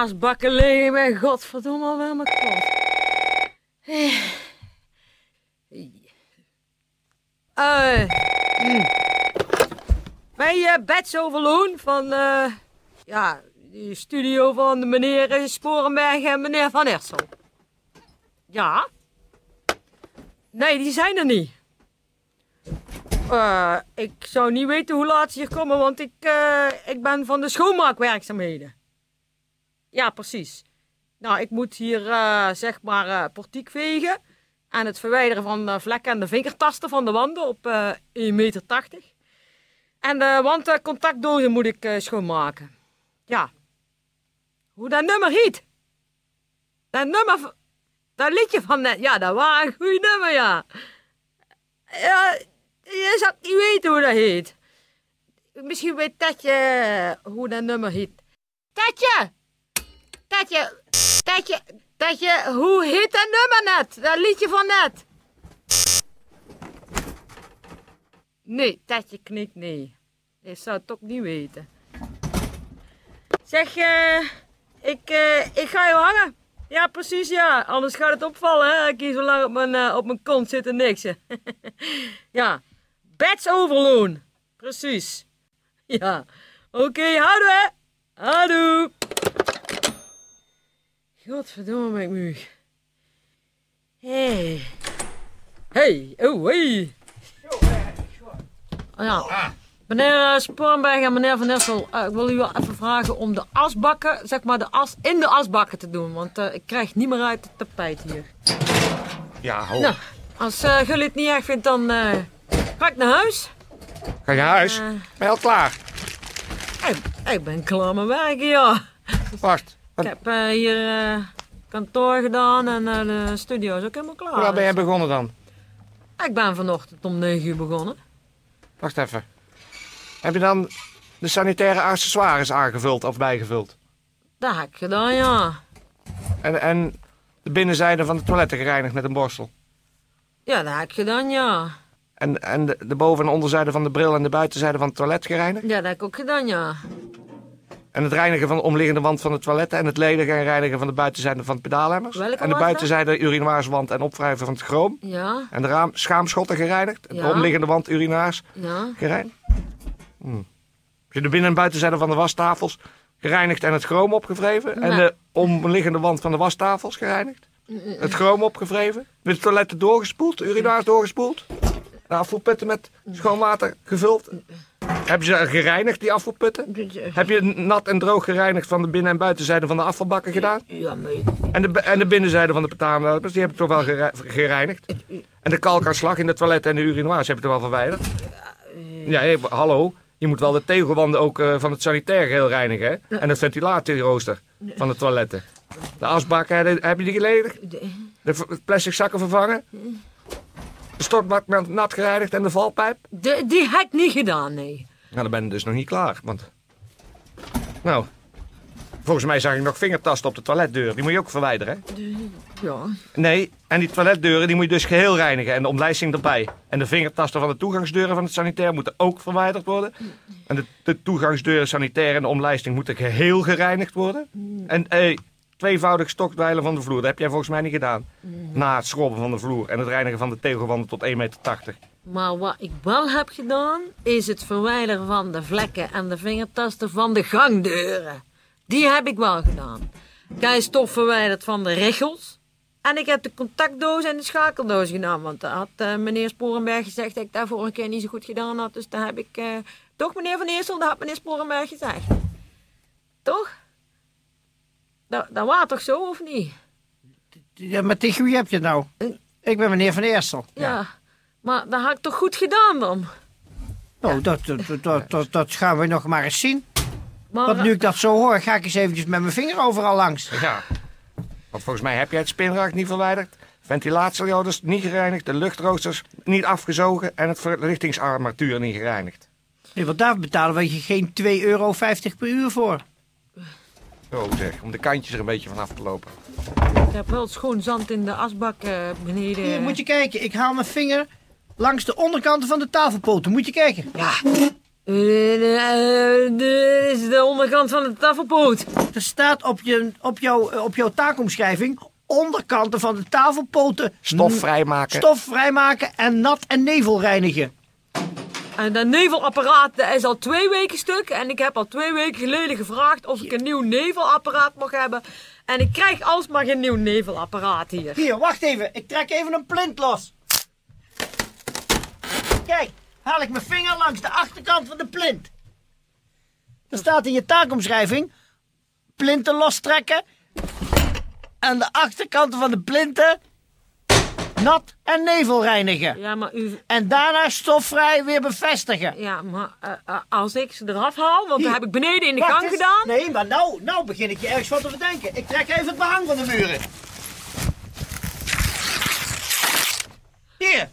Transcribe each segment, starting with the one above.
Eh asbakken liggen bij godverdomme bij mijn kont. Eh. Hm. Bij eh Bets Overloon van eh, ja, die studio van de meneer Sporenberg en meneer Van Ersel. Ja? Nee, die zijn er niet. Eh, ik zou niet weten hoe laat ze hier komen, want ik, ik ben van de schoonmaakwerkzaamheden. Ja, precies. Nou, ik moet hier eh, zeg maar eh, portiek vegen en het verwijderen van vlekken en de vingertasten van de wanden op eh 1,80 meter. En de wandcontactdozen moet ik schoonmaken. Ja. Hoe dat nummer heet? Dat nummer, dat liedje van net, ja, dat was een goed nummer, ja. Ja, je zou niet weten hoe dat heet. Misschien weet Tetje hoe dat nummer heet. Tetje! Tetje! Tetje! Tetje, hoe heet dat nummer net? Dat liedje van net? Nee, Tetje knikt nee. Ik zou het ook niet weten. Zeg, eh, ik, eh, ik ga je hangen. Ja, precies, ja. Anders gaat het opvallen, hè. Ik hier zo lang op mijn, eh, op mijn kont zitten niksen. ja. Bets overloon. Precies. Ja. Oké, houdoe, hè. Houdoe. Godverdomme, ben ik moe. Hey. Hey, oh, hey. Oh, ja. Meneer eh, Sporenberg en meneer Van Nessel, eh, ik wil u wel even vragen om de asbakken, zeg maar de as in de asbakken te doen. Want eh, ik krijg niet meer uit het tapijt hier. Ja, ho. Nou, als eh, jullie het niet erg vindt, dan ga ik naar huis. Ga je naar huis? Ben je al klaar? Ik, ik ben klaar met werken, ja. Wacht. Ik heb eh, hier eh, kantoor gedaan en eh, de studio is ook helemaal klaar. Hoe laat ben jij begonnen dan? Ik ben vanochtend om 9 uur begonnen. Wacht even. Heb je dan de sanitaire accessoires aangevuld of bijgevuld? Dat heb ik gedaan, ja. En, en de binnenzijde van de toiletten gereinigd met een borstel? Ja, dat heb ik gedaan, ja. En, en de, de boven- en onderzijde van de bril en de buitenzijde van het toilet gereinigd? Ja, dat heb ik ook gedaan, ja. En het reinigen van de omliggende wand van de toiletten en het ledigen en reinigen van de buitenzijde van de pedaalhemmers? Welke en de buitenzijde urinoirswand en opwrijven van het chroom? Ja, En de raam, schaamschotten gereinigd? En. De omliggende wand urinaars ja. gereinigd? Hm. De binnen- en buitenzijde van de wastafels gereinigd en het chroom opgevreven? En de omliggende wand van de wastafels gereinigd? Het chroom opgevreven? De toiletten doorgespoeld? Urinaars doorgespoeld? De afvoerputten met schoon water gevuld? Heb je ze gereinigd, die afvoerputten? Heb je nat en droog gereinigd van de binnen- en buitenzijde van de afvalbakken gedaan? Ja, maar En de, en de binnenzijde van de betaalmelkers, die heb ik toch wel gere- gereinigd? En de kalkaanslag in de toiletten en de urinoirs heb je toch wel verwijderd? Ja, hé, hallo. Je moet wel de tegelwanden ook eh, van het sanitair geheel reinigen, hè? En het ventilatierooster van de toiletten. De asbakken, heb je die geledigd? De plastic zakken vervangen? De stokbak met nat gereinigd en de valpijp? De, die heb ik niet gedaan, nee. Nou, dan ben je dus nog niet klaar. Want... Nou, volgens mij zag ik nog vingertasten op de toiletdeur. Die moet je ook verwijderen, hè? Ja. Nee, en die toiletdeuren die moet je dus geheel reinigen en de omlijsting erbij. En de vingertasten van de toegangsdeuren van het sanitair moeten ook verwijderd worden. En de, de toegangsdeuren sanitair en de omlijsting moeten geheel gereinigd worden. En eh, tweevoudig stokdwijlen van de vloer, dat heb jij volgens mij niet gedaan. Na het schrobben van de vloer en het reinigen van de tegelwanden tot 1,80 meter. Maar wat ik wel heb gedaan, is het verwijderen van de vlekken en de vingertasten van de gangdeuren. Die heb ik wel gedaan. Ik heb stof verwijderd van de richels. En ik heb de contactdoos en de schakeldoos gedaan. Want dat had eh, meneer Sporenberg gezegd dat ik dat vorige keer niet zo goed gedaan had. Dus daar heb ik... eh, toch meneer Van Eersel, dat had meneer Sporenberg gezegd. Toch? Dat, dat was toch zo, of niet? Ja, maar tegen wie heb je nou? Ik ben meneer Van Eersel. Ja. Maar dat had ik toch goed gedaan dan? Nou, dat, dat, dat, dat, dat gaan we nog maar eens zien. Maar, Want nu ik dat zo hoor, ga ik eens eventjes met mijn vinger overal langs. Ja. Want volgens mij heb jij het spinrag niet verwijderd. Ventilatiehouders niet gereinigd, de luchtroosters niet afgezogen en het verlichtingsarmatuur niet gereinigd. Nee, want daar betalen we je geen 2,50 euro per uur voor. Zo zeg, om de kantjes er een beetje van af te lopen. Ik heb wel schoon zand in de asbak eh, beneden. Hier, moet je kijken. Ik haal mijn vinger langs de onderkanten van de tafelpoten. Moet je kijken. Ja. Eh, Dit is de onderkant van de tafelpoot. Er staat op, je, op, jou, op jouw taakomschrijving... onderkanten van de tafelpoten... Stof vrijmaken. Stof vrijmaken en nat en nevel reinigen. En dat nevelapparaat dat is al twee weken stuk. En ik heb al twee weken geleden gevraagd of ik een nieuw nevelapparaat mag hebben. En ik krijg alsmaar geen nieuw nevelapparaat hier. Hier, wacht even. Ik trek even een plint los. Kijk, haal ik mijn vinger langs de achterkant van de plint. Er staat in je taakomschrijving... plinten lostrekken... en de achterkanten van de plinten... nat en nevel reinigen. Ja, maar u... En daarna stofvrij weer bevestigen. Ja, maar eh, eh, als ik ze eraf haal, want dat heb ik beneden in de Wacht gang eens. gedaan. Nee, maar nou, nou begin ik je ergens wat te bedenken. Ik trek even het behang van de muren. Hier,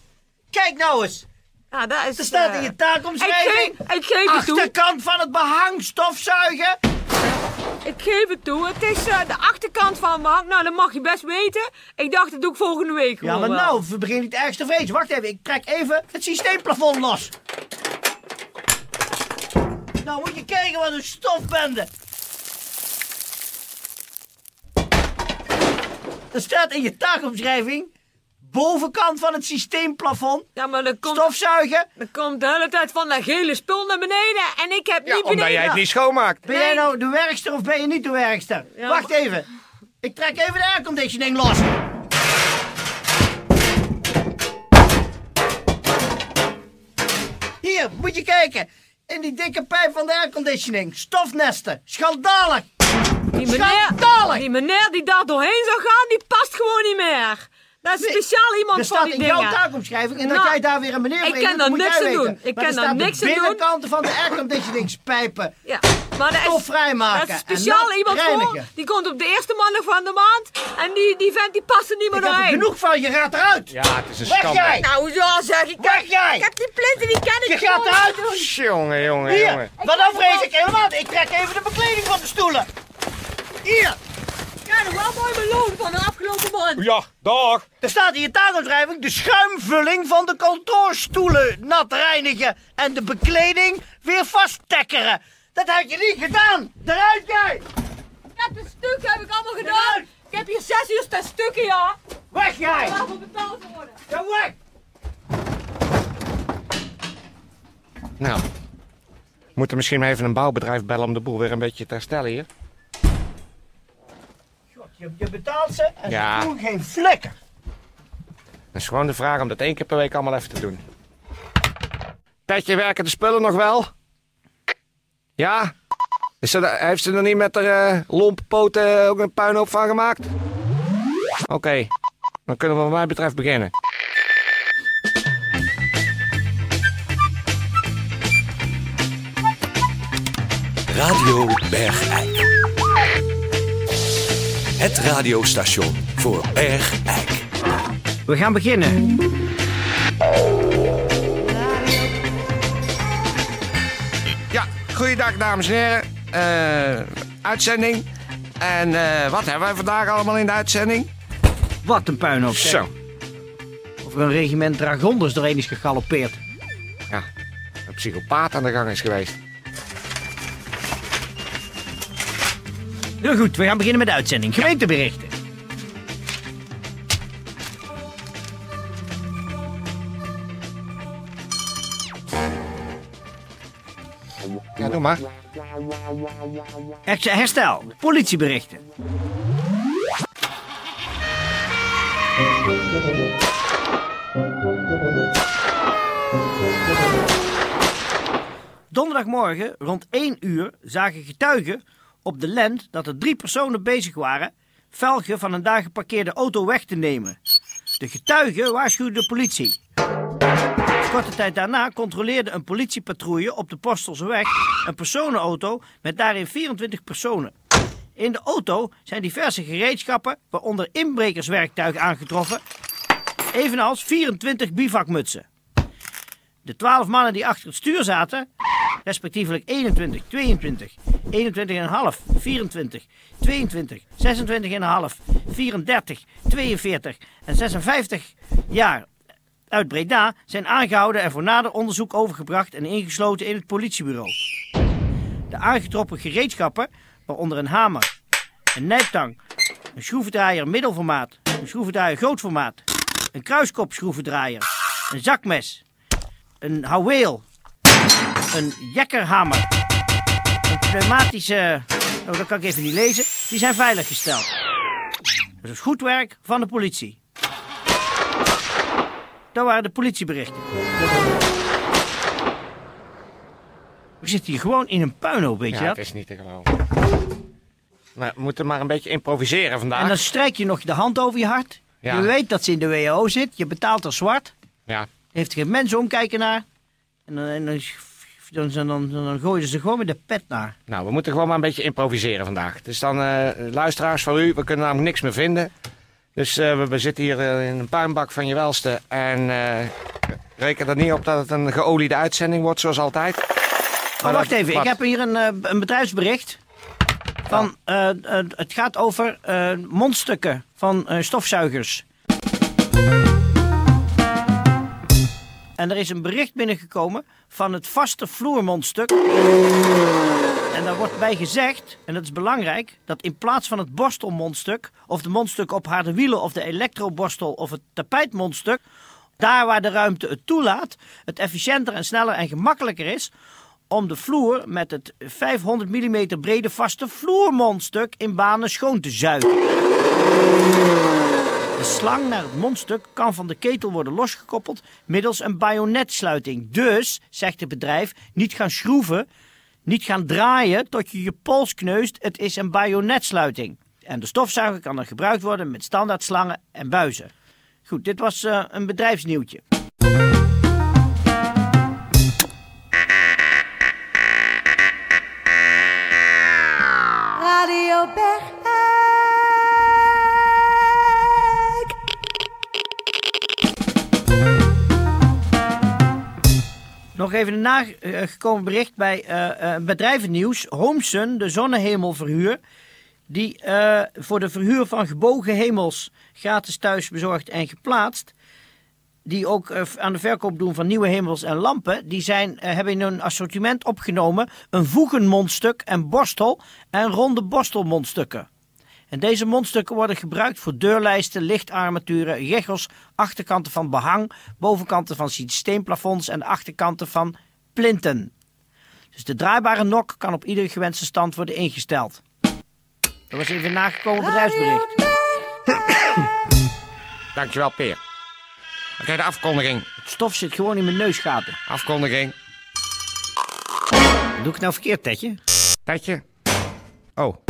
kijk nou eens. Ja, dat is... Er staat eh, in je ik taakomschrijving... geef, ik geef het toe. Achterkant van het behang stofzuigen. Ik geef het toe. Het is eh, de achterkant van mijn hang. Nou, dat mag je best weten. Ik dacht, dat doe ik volgende week Ja, maar wel. nou, we beginnen niet ergens te vrezen. Wacht even, ik trek even het systeemplafond los. Nou moet je kijken wat een stofbende. Er staat in je taakomschrijving... bovenkant van het systeemplafond... Ja, maar dan komt, stofzuigen. dan komt de hele tijd van dat gele spul naar beneden. En ik heb Ja, niet omdat beneden... jij het niet schoonmaakt. Ben jij nou de werkster of ben je niet de werkster? Ja, Wacht maar- even. Ik trek even de airconditioning los. Hier, moet je kijken. In die dikke pijp van de airconditioning. Stofnesten. Schandalig. Die meneer, Schandalig. die meneer die daar doorheen zou gaan, die past gewoon niet meer. Dat is Nee, speciaal iemand Er voor staat die in jouw dingen. taakomschrijving. En dat Nou, jij daar weer een meneer ik voor kan daar niks aan doen. Ik kan er daar staat niks de aan doen. binnenkanten van de airconditioningspijpen. Ja, maar dat is, Stof vrijmaken dat is speciaal iemand reinigen. voor. Die komt op de eerste maandag van de maand. En die, die vent die past er niet meer Ik er doorheen. genoeg van. Je gaat eruit. Ja, het is een Weg schande. jij. Nou, zo zeg ik. Weg jij. Ik heb die plinten, die ken ik Je gaat eruit. Jongen, jongen, Hier, jongen. maar dan vrees ik helemaal. Ik trek even de bekleding van de stoelen. Hier, nog wel mooi beloond van de afgelopen maand. Ja, dag. er staat in je taakomschrijving de schuimvulling van de kantoorstoelen nat reinigen en de bekleding weer vasttekkeren. Dat had je niet gedaan. Eruit jij. Ik heb een stuk heb ik allemaal gedaan. Ik heb hier zes uur staan stukken, ja. Weg jij. Waarvoor betaald worden? Ja, weg. Nou, we moeten misschien maar even een bouwbedrijf bellen om de boel weer een beetje te herstellen hier. Je, je betaalt ze en Ja. ze doen geen flikker. Het is gewoon de vraag om dat één keer per week allemaal even te doen. Petje, werken de spullen nog wel? Ja? Is ze, heeft ze er niet met haar eh, lompe poten ook een puinhoop van gemaakt? Oké, dan kunnen we wat mij betreft beginnen. Radio Bergijk. Het radiostation voor Bergijk. We gaan beginnen. Ja, goeiedag dames en heren. Eh, uitzending. En eh, wat hebben wij vandaag allemaal in de uitzending? Wat een puinhoop. Zo, Of er een regiment dragonders doorheen is gegalopeerd. ja, een psychopaat aan de gang is geweest. Heel goed, we gaan beginnen met de uitzending. Gemeenteberichten. Ja, doe maar. Her- Herstel. Politieberichten. Donderdagmorgen rond 1 uur zagen getuigen op de lent dat er drie personen bezig waren velgen van een daar geparkeerde auto weg te nemen. De getuigen waarschuwden de politie. Korte tijd daarna controleerde een politiepatrouille op de Postelseweg een personenauto met daarin 24 personen. In de auto zijn diverse gereedschappen, waaronder inbrekerswerktuig aangetroffen, evenals 24 bivakmutsen. De 12 mannen die achter het stuur zaten, respectievelijk 21, 22, 21,5, 24, 22, 26,5, 34, 42 en 56 jaar uit Breda zijn aangehouden en voor nader onderzoek overgebracht en ingesloten in het politiebureau. De aangetroffen gereedschappen, waaronder een hamer, een nijptang, een schroevendraaier middelformaat, een schroevendraaier grootformaat, een kruiskopschroevendraaier, een zakmes, een houweel, een jekkerhamer, pneumatische... Oh, dat kan ik even niet lezen. Die zijn veiliggesteld. Dat is goed werk van de politie. Dat waren de politieberichten. We zitten hier gewoon in een puinhoop, weet je Ja, dat? het is niet te geloven. Maar we moeten maar een beetje improviseren vandaag. En dan strijk je nog de hand over je hart. Ja. Je weet dat ze in de WHO zit. Je betaalt er zwart. Ja, Er heeft geen mens omkijken naar. En dan, en dan, dan, dan, dan, gooien ze gewoon met de pet naar. nou, we moeten gewoon maar een beetje improviseren vandaag. Dus dan, eh, luisteraars van u, we kunnen namelijk niks meer vinden. Dus eh, we, we zitten hier eh, in een puinbak van je welste. En eh, reken er niet op dat het een geoliede uitzending wordt, zoals altijd. Maar wacht dat- even, wat? ik heb hier een, een bedrijfsbericht. Van, het gaat over mondstukken van stofzuigers. En er is een bericht binnengekomen van het vaste vloermondstuk. En daar wordt bij gezegd, en dat is belangrijk, dat in plaats van het borstelmondstuk, of de mondstuk op harde wielen, of de elektroborstel, of het tapijtmondstuk, daar waar de ruimte het toelaat, het efficiënter en sneller en gemakkelijker is om de vloer met het 500 mm brede vaste vloermondstuk in banen schoon te zuigen. De slang naar het mondstuk kan van de ketel worden losgekoppeld middels een bajonetsluiting. Dus, zegt het bedrijf, niet gaan schroeven, niet gaan draaien tot je je pols kneust. Het is een bajonetsluiting. En de stofzuiger kan dan gebruikt worden met standaard slangen en buizen. Goed, dit was eh, een bedrijfsnieuwtje. Nog even een nagekomen bericht bij eh, eh, bedrijvennieuws. Homesun, de zonnehemelverhuur, die eh, voor de verhuur van gebogen hemels gratis thuis bezorgd en geplaatst, die ook aan de verkoop doen van nieuwe hemels en lampen, die zijn, hebben in hun assortiment opgenomen een voegenmondstuk en borstel en ronde borstelmondstukken. En deze mondstukken worden gebruikt voor deurlijsten, lichtarmaturen, regels, achterkanten van behang, bovenkanten van systeemplafonds en achterkanten van plinten. Dus de draaibare nok kan op iedere gewenste stand worden ingesteld. Dat was even een nagekomen bedrijfsbericht. Dankjewel, Peer. Oké, de afkondiging. Het stof zit gewoon in mijn neusgaten. Afkondiging. Doe ik nou verkeerd, Tetje? Tijdje. Oh,